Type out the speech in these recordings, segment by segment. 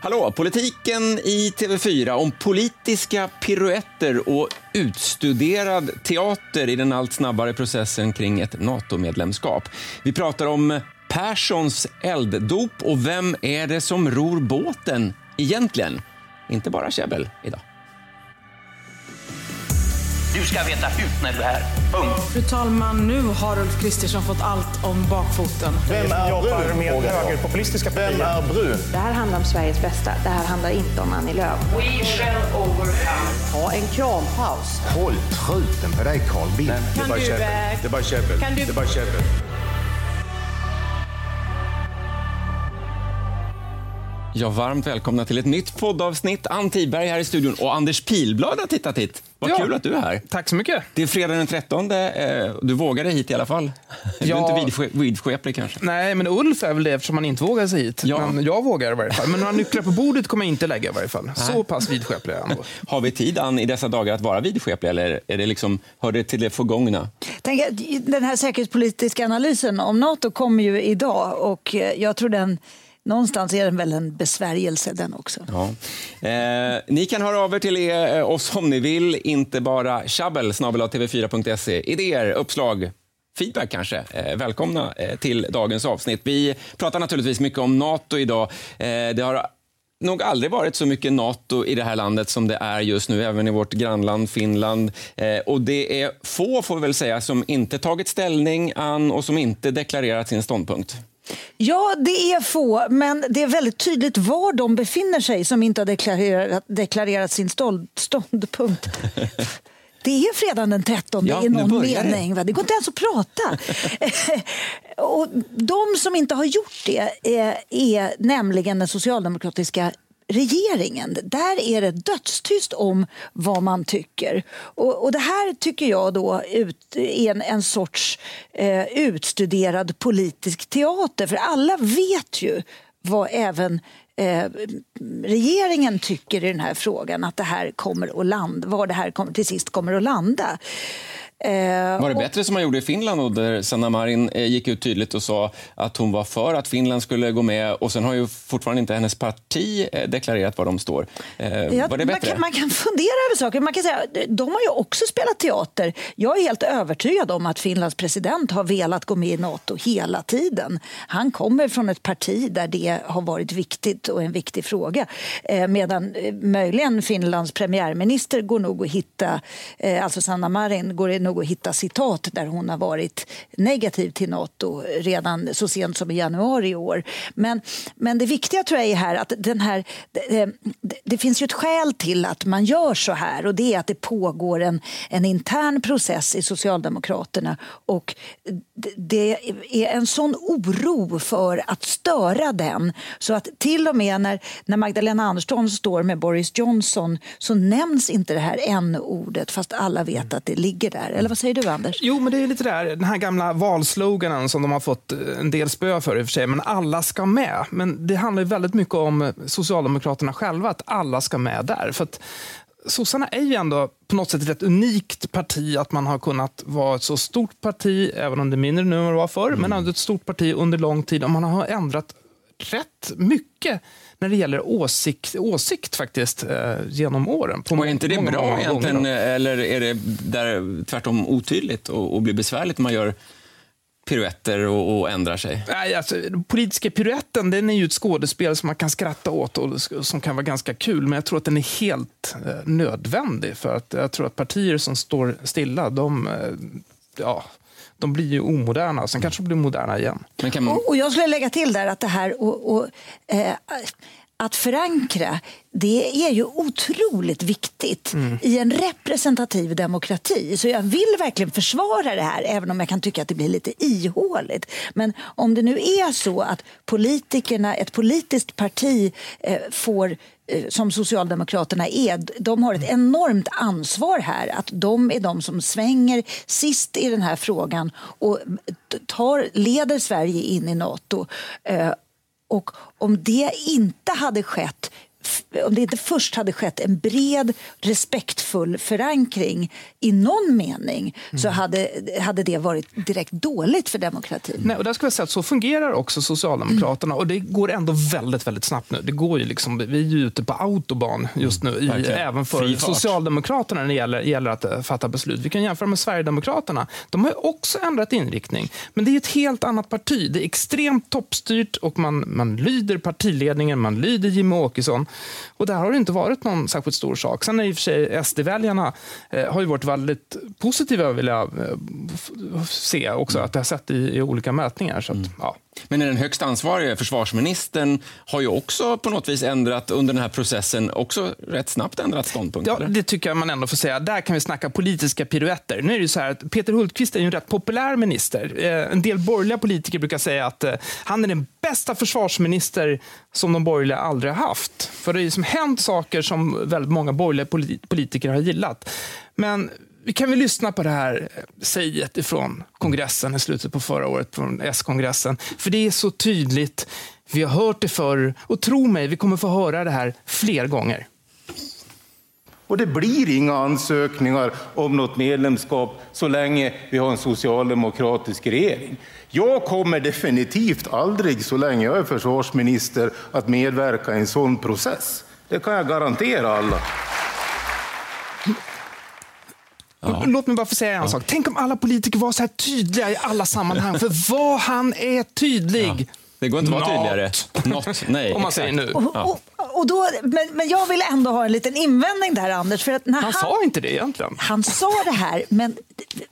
Hallå! Politiken i TV4 om politiska piruetter och utstuderad teater i den allt snabbare processen kring ett NATO-medlemskap. Vi pratar om Perssons elddop och vem är det som ror båten egentligen? Inte bara käbbel idag. Du ska veta hut när du är här. Punkt. Fru talman, nu har Ulf Kristersson fått allt om bakfoten. Vem är jobbar brun? med högerpopulistiska Vem partier. är brun? Det här handlar om Sveriges bästa. Det här handlar inte om Annie Lööf. We shall overcome. Ta en krampaus. Håll truten på dig Carl Bildt. Det är bara du, käbbel. eh, Det är bara käbbel. kan du- Det är bara käbbel. Ja, varmt välkomna till ett nytt poddavsnitt. Ann Tiberg här i studion och Anders Pilblad har tittat hit. Vad Ja. kul att du är här. Tack så mycket. Det är fredag den 13. Eh, Du vågade hit i alla fall. Du Ja. är inte vidske- vidskeplig kanske. Nej, men Ulf är väl det eftersom han inte vågar sig hit. Ja. Men jag vågar i varje fall. Men några nycklar på bordet kommer jag inte lägga i varje fall. Så pass vidskeplig är jag ändå. Har vi tid, Ann, i dessa dagar att vara vidskepliga eller är det liksom, hör det till det förgångna? Tänk, att den här säkerhetspolitiska analysen om Nato kommer ju idag och eh, jag tror den någonstans är den väl en besvärjelse den också. Ja. Eh, ni kan höra av er till er, eh, oss om ni vill, inte bara tjabbel tv4.se. Idéer, uppslag, feedback kanske. Eh, välkomna eh, till dagens avsnitt. Vi pratar naturligtvis mycket om Nato idag. Eh, det har nog aldrig varit så mycket Nato i det här landet som det är just nu, även i vårt grannland Finland. Eh, och det är få, får vi väl säga, som inte tagit ställning an och som inte deklarerat sin ståndpunkt. Ja, det är få, men det är väldigt tydligt var de befinner sig som inte har deklarerat, deklarerat sin stånd, ståndpunkt. Det är fredagen den 13 Ja, i någon det. mening. Va? Det går inte ens att prata. och de som inte har gjort det är, är nämligen den socialdemokratiska regeringen. Där är det dödstyst om vad man tycker. Och, och det här tycker jag då ut, är en, en sorts eh, utstuderad politisk teater. För alla vet ju vad även eh, regeringen tycker i den här frågan. Att det här kommer att landa, var det här kommer, till sist kommer att landa. Eh, Var det bättre som man gjorde i Finland och där Sanna Marin eh, gick ut tydligt och sa att hon var för att Finland skulle gå med och sen har ju fortfarande inte hennes parti eh, deklarerat var de står. Ja, var det man, bättre? kan, man kan fundera över saker. Man kan säga, de har ju också spelat teater. Jag är helt övertygad om att Finlands president har velat gå med i Nato hela tiden. Han kommer från ett parti där det har varit viktigt och en viktig fråga. Medan möjligen Finlands premiärminister går nog att hitta, alltså Sanna Marin, går nog att hitta citat där hon har varit negativ till Nato redan så sent som i januari i år. Men, men det viktiga tror jag är här att den här, det, det, det finns ju ett skäl till att man gör så här och det är att det pågår en, en intern process i Socialdemokraterna och det, är en sån oro för att störa den så att till och med när, när Magdalena Andersson står med Boris Johnson så nämns inte det här n-ordet fast alla vet att det ligger där. Eller vad säger du Anders? Jo, men det är lite där, den här gamla valsloganen som de har fått eh, en del spö för i och för sig, men alla ska med. Men det handlar ju väldigt mycket om Socialdemokraterna själva, att alla ska med där. För att Sossarna är ju ändå på något sätt ett rätt unikt parti, att man har kunnat vara ett så stort parti, även om det är mindre nu än vad det var förr, men ändå ett stort parti under lång tid och man har ändrat rätt mycket när det gäller åsikt, åsikt faktiskt, eh, genom åren. På Och är inte det många, bra många egentligen, gånger då. eller är det där tvärtom otydligt och, och blir besvärligt när man gör piruetter och, och ändrar sig? Nej, alltså, den politiska piruetten den är ju ett skådespel som man kan skratta åt och som kan vara ganska kul. Men jag tror att den är helt eh, nödvändig. För att jag tror att partier som står stilla, de, eh, ja, de blir ju omoderna. Sen kanske de blir moderna igen. Men kan man, Och, och jag skulle lägga till där att det här och, och, eh, att förankra, det är ju otroligt viktigt i en representativ demokrati. Så jag vill verkligen försvara det här, även om jag kan tycka att det blir lite ihåligt. Men om det nu är så att politikerna, ett politiskt parti eh, får eh, som Socialdemokraterna är, de har ett enormt ansvar här. Att de är de som svänger sist i den här frågan och tar, leder Sverige in i Nato. Eh, Och om det inte hade skett om det inte först hade skett en bred, respektfull förankring i någon mening så hade, hade det varit direkt dåligt för demokratin. Nej, och där ska jag säga att så fungerar också Socialdemokraterna. Och det går ändå väldigt, väldigt snabbt nu. Det går ju liksom, vi är ju ute på autobahn just nu, i, Verkligen. även för Fri fart. Socialdemokraterna när det gäller, gäller att eh, fatta beslut. Vi kan jämföra med Sverigedemokraterna. De har också ändrat inriktning. Men det är ett helt annat parti. Det är extremt toppstyrt och man, man lyder partiledningen, man lyder Jimmie Åkesson. Och där har det inte varit någon särskilt stor sak. Sen är i och för sig SD-väljarna eh, har ju varit väldigt positiva, vill jag eh, se också, att jag har sett i, i olika mätningar. Så att, ja. Men den högst ansvarige försvarsministern har ju också på något vis ändrat under den här processen, också rätt snabbt ändrat ståndpunkt. Ja, eller? det tycker jag man ändå får säga. Där kan vi snacka politiska piruetter. Nu är det så här att Peter Hultqvist är ju en rätt populär minister. Eh, En del borgerliga politiker brukar säga att eh, han är den bästa försvarsminister som de borgerliga aldrig har haft. För det har ju som hänt saker som väldigt många borgerliga polit- politiker har gillat. Men vi kan väl lyssna på det här eh, säget ifrån kongressen i slutet på förra året, från S-kongressen. För det är så tydligt. Vi har hört det förr och tro mig, vi kommer få höra det här fler gånger. Och det blir inga ansökningar om något medlemskap så länge vi har en socialdemokratisk regering. Jag kommer definitivt aldrig, så länge jag är försvarsminister, att medverka i en sån process. Det kan jag garantera alla. Låt mig bara få säga en sak. Tänk om alla politiker var så här tydliga i alla sammanhang. För vad han är tydlig. Det går inte att vara Not. tydligare. Något, nej, Om man exakt. säger nu. Och, och, och då, men, men jag vill ändå ha en liten invändning där, Anders. För att när Han sa inte det egentligen. Han sa det här, men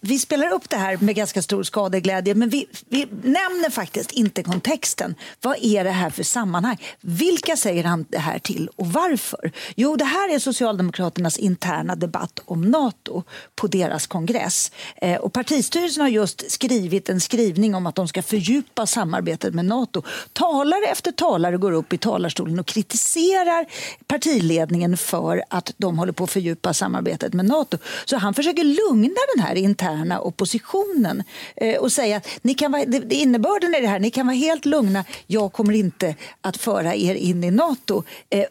vi spelar upp det här med ganska stor skadeglädje, men vi, vi nämner faktiskt inte kontexten. Vad är det här för sammanhang? Vilka säger han det här till och varför? Jo, det här är Socialdemokraternas interna debatt om Nato på deras kongress. Eh, och partistyrelsen har just skrivit en skrivning om att de ska fördjupa samarbetet med Nato. Talare efter talare går upp i talarstolen och kritiserar partiledningen för att de håller på att fördjupa samarbetet med Nato. Så han försöker lugna den här interna oppositionen eh, och säga att ni kan vara, det, innebörden i det här, ni kan vara helt lugna, jag kommer inte att föra er in i Nato. Eh,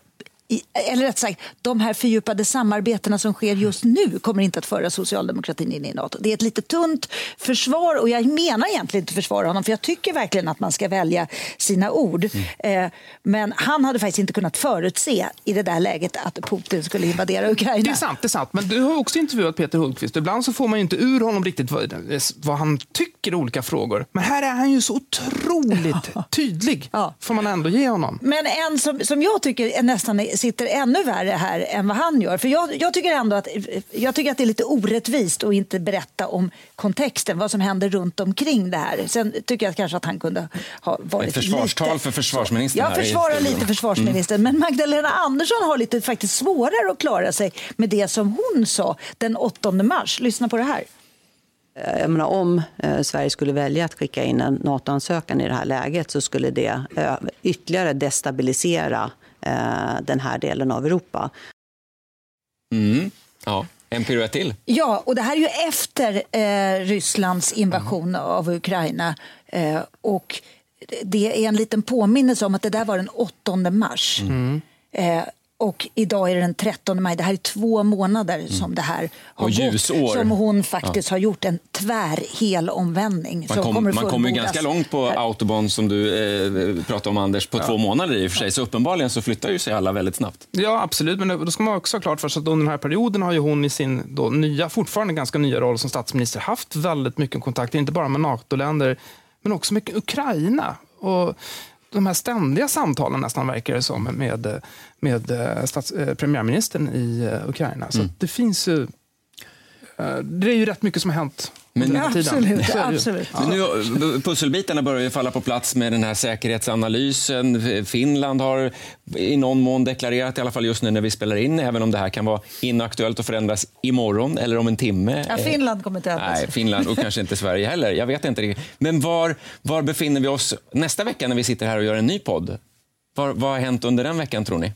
Eh, i, eller rätt sagt, de här fördjupade samarbetena som sker just nu kommer inte att föra socialdemokratin in i Nato. Det är ett lite tunt försvar och jag menar egentligen inte försvara honom för jag tycker verkligen att man ska välja sina ord. Eh, men han hade faktiskt inte kunnat förutse i det där läget att Putin skulle invadera Ukraina. Det är sant, det är sant. Men du har också intervjuat Peter Hultqvist. Ibland så får man ju inte ur honom riktigt vad, vad han tycker i olika frågor. Men här är han ju så otroligt tydlig. Ja. Får man ändå ge honom. Men en som, som jag tycker är nästan sitter ännu värre här än vad han gör. För jag, jag, tycker ändå att, jag tycker att det är lite orättvist att inte berätta om kontexten, vad som händer runt omkring det här. Sen tycker jag kanske att han kunde ha varit Ett försvarstal lite... för försvarsministern Jag försvarar lite försvarsministern, men Magdalena Andersson har lite faktiskt svårare att klara sig med det som hon sa den 8 mars. Lyssna på det här. Eh, Jag menar, om eh, Sverige skulle välja att skicka in en NATO-ansökan i det här läget så skulle det eh, ytterligare destabilisera den här delen av Europa. Mm. Ja, en piruett till. Ja, och det här är ju efter eh, Rysslands invasion av Ukraina. Eh, och det är en liten påminnelse om att det där var den 8 mars. Eh, och idag är det den 13 maj. Det här är två månader som det här har Och ljusår. gått. Som hon faktiskt har gjort en tvär hel omvändning. Man, kom, kommer man kommer ju ganska långt på här. autobahn som du eh, pratade om Anders, på två månader i och för sig. Så uppenbarligen så flyttar ju sig alla väldigt snabbt. Ja, absolut. Men då ska man också ha klart för sig att under den här perioden har ju hon i sin då nya, fortfarande ganska nya roll som statsminister haft väldigt mycket kontakt, inte bara med NATO-länder, men också med Ukraina. Och de här ständiga samtalen nästan verkar det som med, med eh, stats, eh, premiärministern i eh, Ukraina. Så att det finns ju... Det är ju rätt mycket som har hänt Men- tiden. Absolut, absolut. Men nu, pusselbitarna börjar ju falla på plats med den här säkerhetsanalysen. Finland har i någon mån deklarerat, i alla fall just nu när vi spelar in, även om det här kan vara inaktuellt och förändras imorgon eller om en timme. Ja, Finland kommer inte att ändras. Nej, Finland och kanske inte Sverige heller. Jag vet inte riktigt. Men var, var befinner vi oss nästa vecka när vi sitter här och gör en ny podd? Var, vad har hänt under den veckan, tror ni?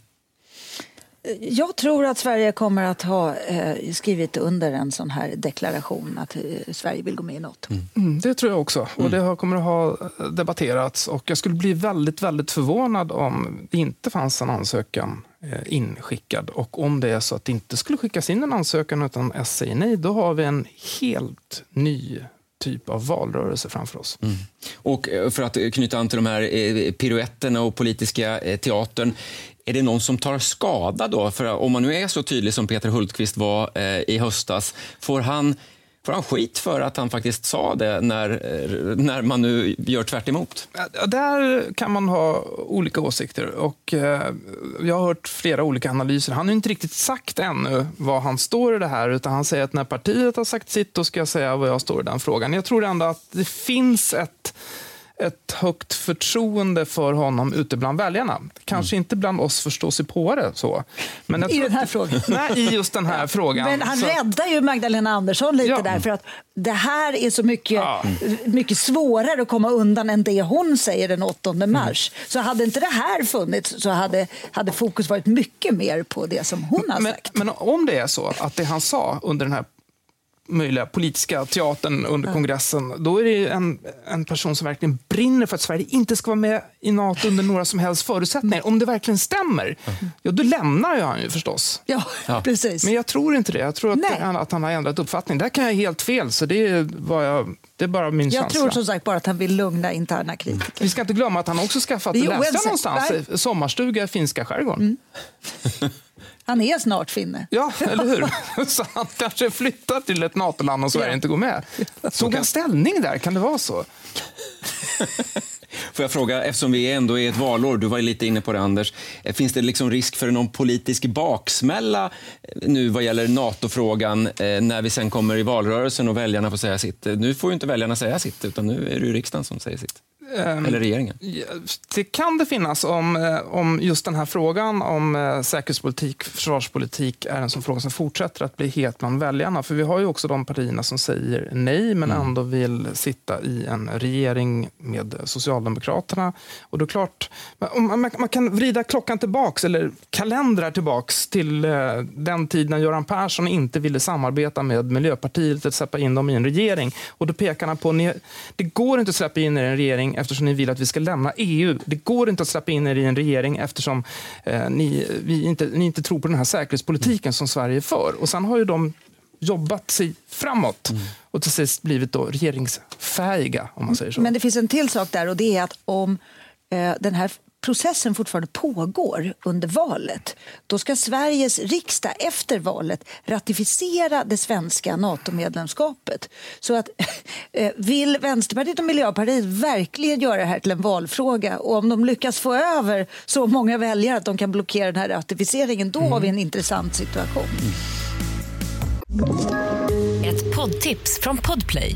Jag tror att Sverige kommer att ha eh, skrivit under en sån här deklaration att eh, Sverige vill gå med i Nato. Mm, det tror jag också. Och det har- kommer att ha debatterats. Och jag skulle bli väldigt, väldigt förvånad om det inte fanns en ansökan eh, inskickad. Och om det är så att det inte skulle skickas in en ansökan utan S säger nej, då har vi en helt ny typ av valrörelse framför oss. Mm. Och eh, för att eh, knyta an till de här eh, piruetterna och politiska teatern. Är det någon som tar skada då? För om man nu är så tydlig som Peter Hultqvist var i höstas, får han Får han skit för att han faktiskt sa det när, eh, när man nu gör tvärt emot? Där kan man ha olika åsikter. Och, eh, jag har hört flera olika analyser. Han har inte riktigt sagt ännu vad han står i det här. utan Han säger att när partiet har sagt sitt, då ska jag säga vad jag står i den frågan. Jag tror ändå att det finns ett ett högt förtroende för honom ute bland väljarna. Kanske mm. inte bland oss förståsigpåare. Så. Men I den här frågan? Nej, i just den här frågan. Men han så. räddar ju Magdalena Andersson lite ja. där. För att det här är så mycket, ja. mycket svårare att komma undan än det hon säger den 8 mars. Mm. Så hade inte det här funnits så hade, hade fokus varit mycket mer på det som hon har men, sagt. Men om det är så att det han sa under den här möjliga politiska teatern under kongressen, då är det en, en person som verkligen brinner för att Sverige inte ska vara med i Nato under några som helst förutsättningar. Om det verkligen stämmer, ja, då lämnar ju han ju förstås. Ja, ja, precis. Men jag tror inte det. Jag tror att, det, att han har ändrat uppfattning. Där kan jag helt fel, så det är, jag, det är bara min jag känsla. Jag tror som sagt bara att han vill lugna interna kritiker. Vi ska inte glömma att han också skaffat, läste någonstans, sommarstuga i finska skärgården. Mm. Han är snart finne. Ja, eller hur? Så han kanske flyttar till ett NATO-land om Sverige ja. inte går med. Tog han ställning där? Kan det vara så? Får jag fråga, eftersom vi ändå är ett valår, du var lite inne på det Anders, eh, finns det liksom risk för någon politisk baksmälla eh, nu vad gäller NATO-frågan eh, när vi sen kommer i valrörelsen och väljarna får säga sitt? Nu får ju inte väljarna säga sitt, utan nu är det riksdagen som säger sitt. Ehm, Eller regeringen? Det kan det finnas om, eh, om just den här frågan om eh, säkerhetspolitik, försvarspolitik är en sån fråga som fortsätter att bli het bland väljarna. För vi har ju också de partierna som säger nej men mm. ändå vill sitta i en regering med Socialdemokraterna. Och då klart, man, man kan vrida klockan tillbaks eller kalendrar tillbaks till eh, den tid när Göran Persson inte ville samarbeta med Miljöpartiet att släppa in dem i en regering. Och då pekar han på att det går inte att släppa in er i en regering eftersom ni vill att vi ska lämna EU. Det går inte att släppa in er i en regering eftersom eh, ni, vi inte, ni inte tror på den här säkerhetspolitiken som Sverige för. Och sen har ju de jobbat sig framåt mm. och till sist blivit då regeringsfähiga. om man säger så. Men det finns en till sak där och det är att om eh, den här processen fortfarande pågår under valet, då ska Sveriges riksdag efter valet ratificera det svenska NATO-medlemskapet. Så att, eh, vill Vänsterpartiet och Miljöpartiet verkligen göra det här till en valfråga och om de lyckas få över så många väljare att de kan blockera den här ratificeringen, då mm. har vi en intressant situation. Ett poddtips från Podplay.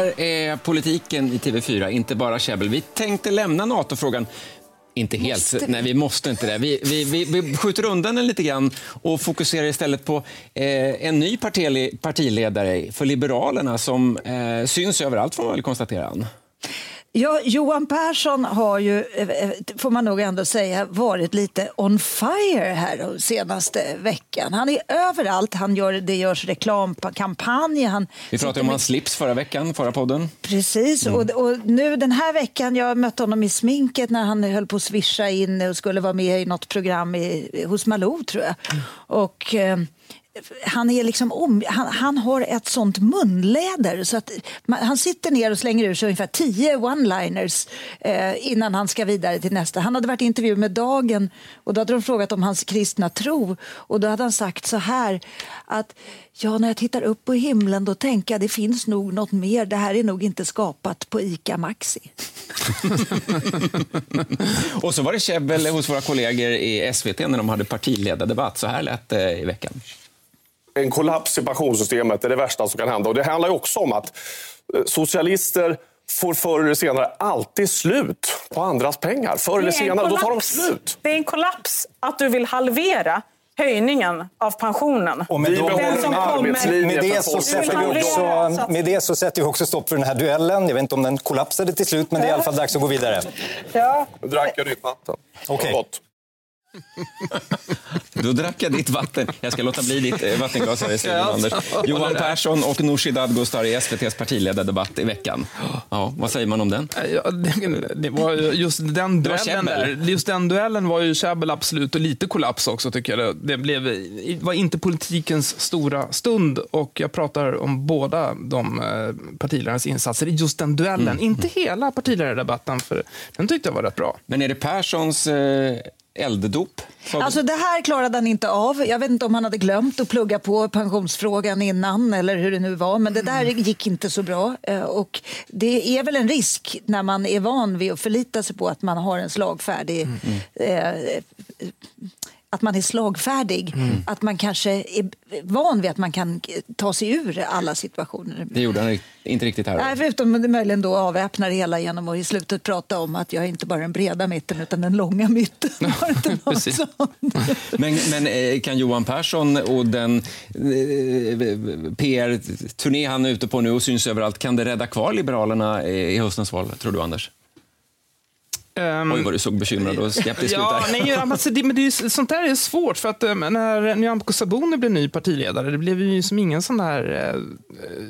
Här är politiken i TV4, inte bara käbbel. Vi tänkte lämna NATO-frågan. Inte helt, måste nej vi måste inte det. Vi, vi, vi, vi, skjuter undan den lite grann och fokuserar istället på eh, en ny partiledare för Liberalerna som eh, syns överallt får man väl konstatera. Ja, Johan Persson har ju, eh, eh, får man nog ändå säga, varit lite on fire här den senaste veckan. Han är överallt. Han gör, det görs reklamkampanj. Han Vi pratade om hans slips förra veckan, förra podden. Precis, mm. och, och, nu den här veckan, jag mötte honom i sminket när han höll på att svischa in och skulle vara med i något program i, hos Malou, tror jag. Mm. Och... Eh, han, är liksom om, han, han, har ett sånt munläder så att man, han sitter ner och slänger ur sig ungefär tio one-liners eh, innan han ska vidare till nästa. Han hade varit i intervju med Dagen och då hade de frågat om hans kristna tro och då hade han sagt så här att ja, när jag tittar upp på himlen då tänker jag det finns nog något mer. Det här är nog inte skapat på ICA Maxi. och så var det käbbel hos våra kollegor i SVT när de hade partiledardebatt. Så här lät det i veckan en kollaps i pensionssystemet är det värsta som kan hända. Och det handlar också om att eh, socialister får förr eller senare alltid slut på andras pengar. Förr eller senare, då tar de slut. Det är en kollaps att du vill halvera höjningen av pensionen. Och med, Den de, som kommer- med, det så sätter vi också, med det så sätter vi också stopp för den här duellen. Jag vet inte om den kollapsade till slut, men det är i alla fall dags att gå vidare. Ja. Nu drack jag ditt vatten. Okej. Gott. Då drack jag ditt vatten. Jag ska låta bli ditt eh, vattenglas här i studion, Anders. Johan. Persson och Nooshi Dadgostar i SVTs partiledardebatt i veckan. Ja, vad säger man om den? Ja, det, det var ju just den var duellen där. Just den duellen var ju käbbel absolut och lite kollaps också tycker jag. Det blev, var inte politikens stora stund och jag pratar om båda de eh, partiledarnas insatser i just den duellen. Mm. Inte hela partiledardebatten för den tyckte jag var rätt bra. Men är det Perssons eh, elddop? Alltså det här klarade han inte av. Jag vet inte om han hade glömt att plugga på pensionsfrågan innan eller hur det nu var. Men det där gick inte så bra. Eh, Och det är väl en risk när man är van vid att förlita sig på att man har en slagfärdig eh, att man är slagfärdig. Att man kanske är van vid att man kan ta sig ur alla situationer. Det gjorde han inte riktigt här. Nej, förutom möjligen då avväpna det hela genom att i slutet prata om att jag är inte bara den breda mitten utan den långa mitten. Sånt? Men, men eh, kan Johan Persson och den eh, PR-turné han är ute på nu och syns överallt, kan det rädda kvar Liberalerna eh, i höstens val, tror du, Anders? Oj, vad du såg bekymrad och skeptisk ja, ut där. Nej, alltså, det, men det är, sånt där är svårt. för att eh, När Nyamko Sabuni blev ny partiledare, det blev ju som ingen sån där eh, eh,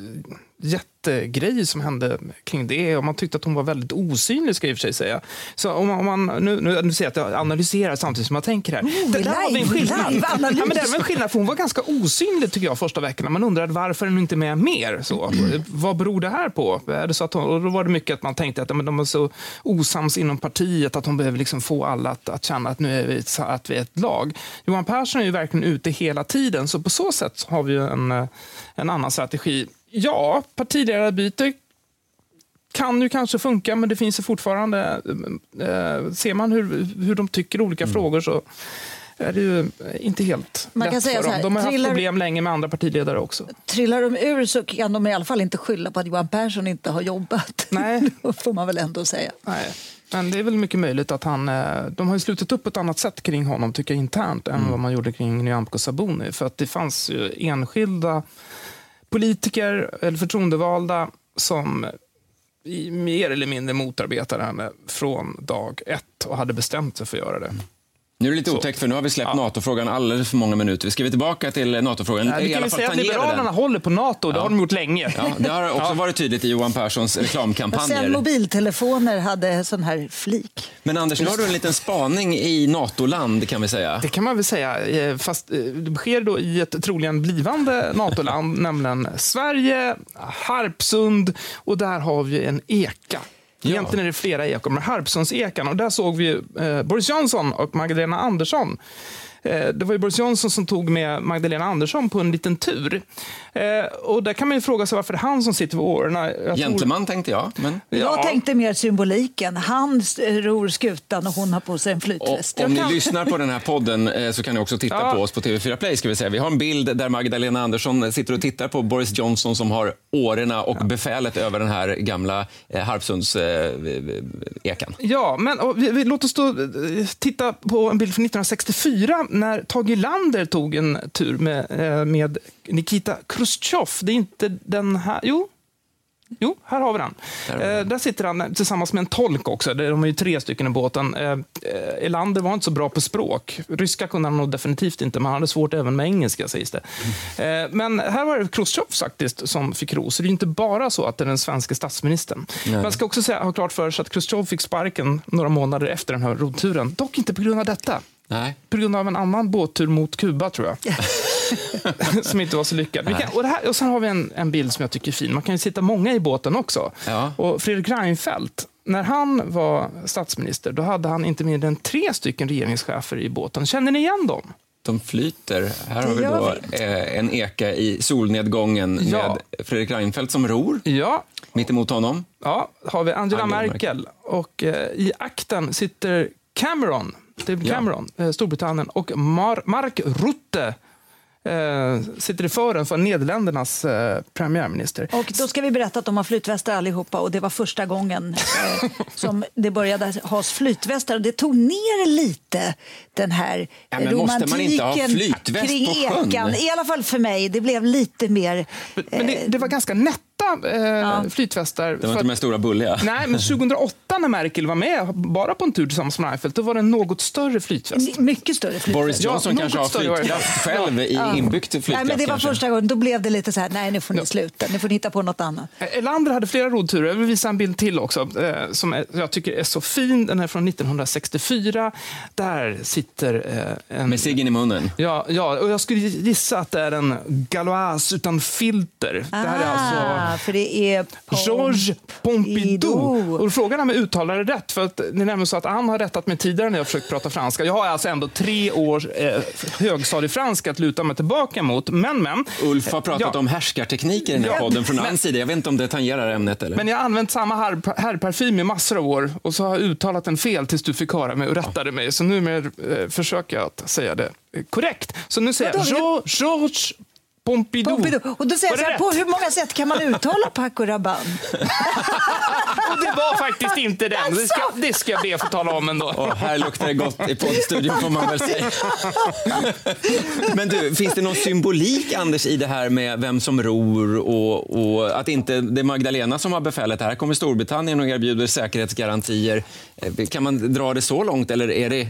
jättegrej som hände kring det. Och man tyckte att hon var väldigt osynlig, ska jag i och för sig säga. Så om man, om man, nu, nu, nu ser jag att jag analyserar samtidigt som jag tänker här. Oh, det där var en skillnad. Ja, men det var en skillnad, för hon var ganska osynlig tycker jag första veckorna. Man undrade varför hon inte är med mer. Så. Vad beror det här på? Är det så att hon, och då var det mycket att man tänkte att ja, men de är så osams inom partiet att hon behöver liksom få alla att, att känna att nu är vi, ett- att vi är ett lag. Johan Persson är ju verkligen ute hela tiden, så på så sätt har vi en, eh, en annan strategi. Ja, partiledarbyte kan ju kanske funka, men det finns ju fortfarande... Eh, ser man hur, hur de tycker olika frågor så är det ju inte helt Man kan lätt säga för så dem. här, De har haft trillar- problem länge med andra partiledare också. Trillar de ur så kan de i alla fall inte skylla på att Johan Persson inte har jobbat. Nej. Då får man väl ändå säga. Nej. Men det är väl mycket möjligt att han... eh, De har ju slutit upp på ett annat sätt kring honom, tycker jag, internt, än vad man gjorde kring Nyamko Sabuni. För att det fanns ju enskilda politiker eller förtroendevalda som mer eller mindre motarbetade henne från dag ett och hade bestämt sig för att göra det. Nu är det lite otäckt, för nu har vi släppt NATO-frågan alldeles för många minuter. Ska vi tillbaka till NATO-frågan? I vi kan väl säga att Liberalerna den. håller på NATO, det har de gjort länge. Ja, det har också varit tydligt i Johan Perssons Och reklamkampanjer. sen mobiltelefoner hade sån här flik. Men Anders, nu har du en liten spaning i NATO-land kan vi säga. Det kan man väl säga, eh, fast eh, det sker då i ett troligen blivande NATO-land, nämligen Sverige, Harpsund och där har vi en eka. Egentligen är det flera ekor, men Harpsundsekan. Och där såg vi eh, Boris Johnson och Magdalena Andersson. Eh, det var ju Boris Johnson som tog med Magdalena Andersson på en liten tur. Eh, och där kan man ju fråga sig varför det är han som sitter vid årorna. Jag tror- Gentleman tänkte jag. Men... Jag tänkte mer symboliken. Han ror skutan och hon har på sig en flytväst. Om ni lyssnar på den här podden eh, så kan ni också titta Ja. på oss på TV4 Play. Ska vi, säga. vi har en bild där Magdalena Andersson sitter och tittar på Boris Johnson som har årorna och befälet över den här gamla eh, Harpsundsekan. Ja, men och vi, vi, låt oss då titta på en bild från 1964 när Tage Erlander tog en tur med, eh, med Nikita Khrushchev. Det är inte den här... Jo, Jo, här har vi den. Eh, där sitter han tillsammans med en tolk också. De är ju tre stycken i båten. Eh, eh, Erlander var inte så bra på språk. Ryska kunde han nog definitivt inte, men han hade svårt även med engelska sägs det. Eh, men här var det Khrushchev faktiskt som fick ros. Det är inte bara så att det är den svenska statsministern. Nej. Man ska också säga, ha klart för sig att Khrushchev fick sparken några månader efter den här roadturen. Dock inte på grund av detta. Nej. På grund av en annan båttur mot Kuba, tror jag. som inte var så lyckad. Kan, och, det här, och sen har vi en, en bild som jag tycker är fin. Man kan ju sitta många i båten också. Ja. Och Fredrik Reinfeldt, när han var statsminister, då hade han inte mindre än tre stycken regeringschefer i båten. Känner ni igen dem? De flyter. Här har vi då eh, en eka i solnedgången Ja. med Fredrik Reinfeldt som ror. Ja. Mitt emot honom. Ja, har vi Angela, Angela Merkel. Och eh, i akten sitter Cameron, David Ja. Cameron, eh, Storbritannien, och Mar- Mark Rutte, eh, sitter i fören för Nederländernas eh, premiärminister. Och då ska vi berätta att de har flytvästar allihopa och det var första gången eh, som det började has flytvästar. Och det tog ner lite den här Ja, men måste man inte ha romantiken flytväst kring på sjön? ekan. I alla fall för mig. Det blev lite mer... Men det, det var ganska nätta eh, flytvästar. Det var för inte de här stora bulliga. Nej, men 2008 när Merkel var med, bara på en tur tillsammans med Reinfeldt, då var det en något större flytväst. Mycket större flytväst. Boris Johnson Ja, kanske har flytkraft själv i Ja. inbyggt flytkraft. Nej, men det var kanske. första gången. Då blev det lite så här, nej nu får ni sluta. Nu får ni hitta på något annat. Eh, Elander hade flera roddturer. Jag vill visa en bild till också, eh, som jag tycker är så fin. Den är från 1964. Där sitter eh, en... Med ciggen i munnen. Ja, ja, och jag skulle gissa att det är en Galois utan filter. det här är alltså Ah, för det är... Georges Pompidou. Och frågan är om jag uttalar det rätt. För att det är nämligen så att han har rättat mig tidigare när jag försökt prata franska. Jag har alltså ändå tre års eh, högstadiefranska att luta mig tillbaka mot. Men, men. Ulf har pratat Ja. om härskartekniker i den här Ja. podden från Men- hans sida. Jag vet inte om det tangerar ämnet. Eller? Men jag har använt samma herr- herrparfym i massor av år och så har jag uttalat den fel tills du fick höra mig och rättade mig. Så nu eh, försöker jag att säga det korrekt. Så nu säger jag Vadå? Pompidou. Pompidou. Och då säger jag så här, på hur många sätt kan man uttala Paco Rabanne? Och det var faktiskt inte den. Det ska, det ska jag be att få tala om ändå. Och här luktar det gott i poddstudion får man väl säga. Men du, finns det någon symbolik, Anders, i det här med vem som ror och, och att inte det är Magdalena som har befälet? Här kommer Storbritannien och erbjuder säkerhetsgarantier. Eh, Kan man dra det så långt eller är det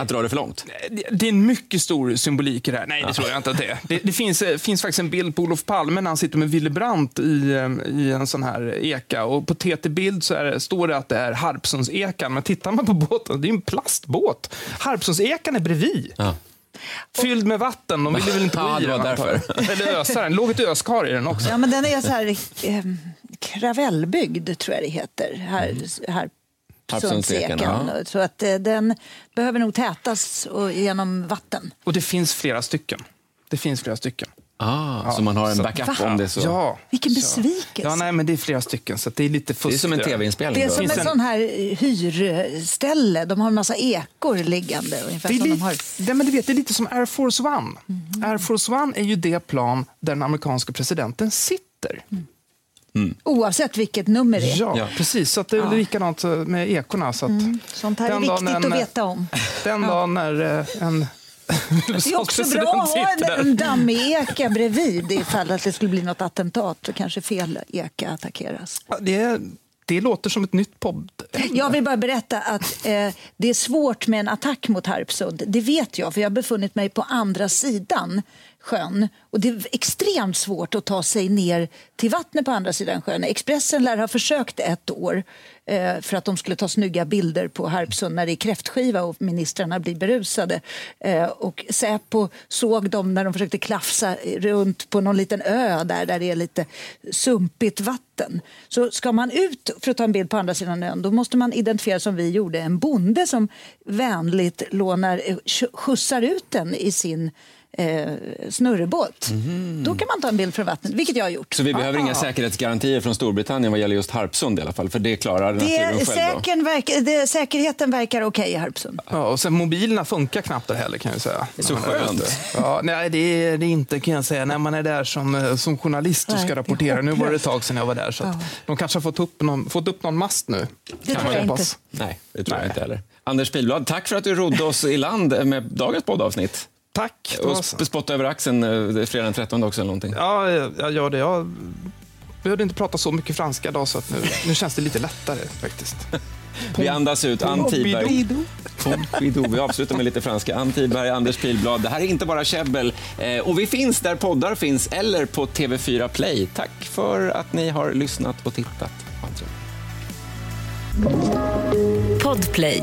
att dra det för långt? Det- Det är en mycket stor symbolik i det här. Nej, det tror jag inte att det är. Det, det finns, eh, finns faktiskt en bild på Olof Palme när han sitter med Willy Brandt i, eh, i en sån här eka. Och på TT-bild så är det, står det att det är Harpsundsekan. Men tittar man på båten, det är en plastbåt. Harpsundsekan är bredvid. Fylld med vatten. De ville väl inte Ja, gå i det var den, därför. Eller ösa den. låg ett öskar i den också. Ja, men den är så här eh, kravellbyggd, tror jag det heter. Här, här Sundseken. ja. Så att eh, den behöver nog tätas och, genom vatten. Och det finns flera stycken. Det finns flera stycken. Ah, så man har en backup om det så. Ja. Vilken besvikelse. Ja, nej, men det är flera stycken, så det är lite fusk. Det är som en där. tv-inspelning. Det är som ett en- sån här eh, hyrställe. De har en massa ekor liggande. Ungefär Det är, som de li- har. det, men du vet, det är lite som Air Force One. Air Force One är ju det plan där den amerikanska presidenten sitter. Oavsett vilket nummer det är. Ja, Ja. precis. Så att det är Ja. likadant eh, med ekorna. Så att Sånt här är viktigt en- att veta om. Den dagen när eh, en Det är också bra att ha en, en dammig eka bredvid ifall att det skulle bli något attentat och kanske fel eka attackeras. Ja, Det, det låter som ett nytt podd. Jag vill bara berätta att eh, det är svårt med en attack mot Harpsund. Det vet jag, för jag har befunnit mig på andra sidan sjön. Och Det är extremt svårt att ta sig ner till vattnet på andra sidan sjön. Expressen lär ha försökt ett år eh, för att de skulle ta snygga bilder på Harpsund när det är kräftskiva och ministrarna blir berusade. Eh, och Säpo såg dem när de försökte klafsa runt på någon liten ö där, där det är lite sumpigt vatten. Så ska man ut för att ta en bild på andra sidan ön då måste man identifiera som vi gjorde en bonde som vänligt lånar, eh, skjutsar ut den i sin eh, snurrebåt. Då kan man ta en bild från vattnet, vilket jag har gjort. Så vi behöver inga Ah. säkerhetsgarantier från Storbritannien vad gäller just Harpsund i alla fall, för det klarar Det, naturen själv. verkar, det, säkerheten verkar okej i Harpsund. Ja, och sen mobilerna funkar knappt där heller kan jag säga. Så skönt. Ja, nej, det är det inte kan jag säga. När man är där som, eh, som journalist och Nej, ska rapportera. Nu var det ett tag sedan jag var där. Så att Ja. De kanske har fått upp någon, fått upp någon mast nu. Det Kan tror jag hoppas. inte. Nej, det tror jag inte heller. Anders Pilblad, tack för att du rodde oss i land med dagens poddavsnitt. Tack. Var Och spotta över axeln eh, fredag den 13 också eller någonting. Ja, jag, gör det. Jag behövde inte prata så mycket franska idag så att nu, nu känns det lite lättare faktiskt. Vi andas ut. Ann Tiberg. Vi avslutar med lite franska. Ann Tiberg, Anders Pilblad. Det här är inte bara käbbel. Eh, Och vi finns där poddar finns eller på TV4 Play. Tack för att ni har lyssnat och tittat. Podplay.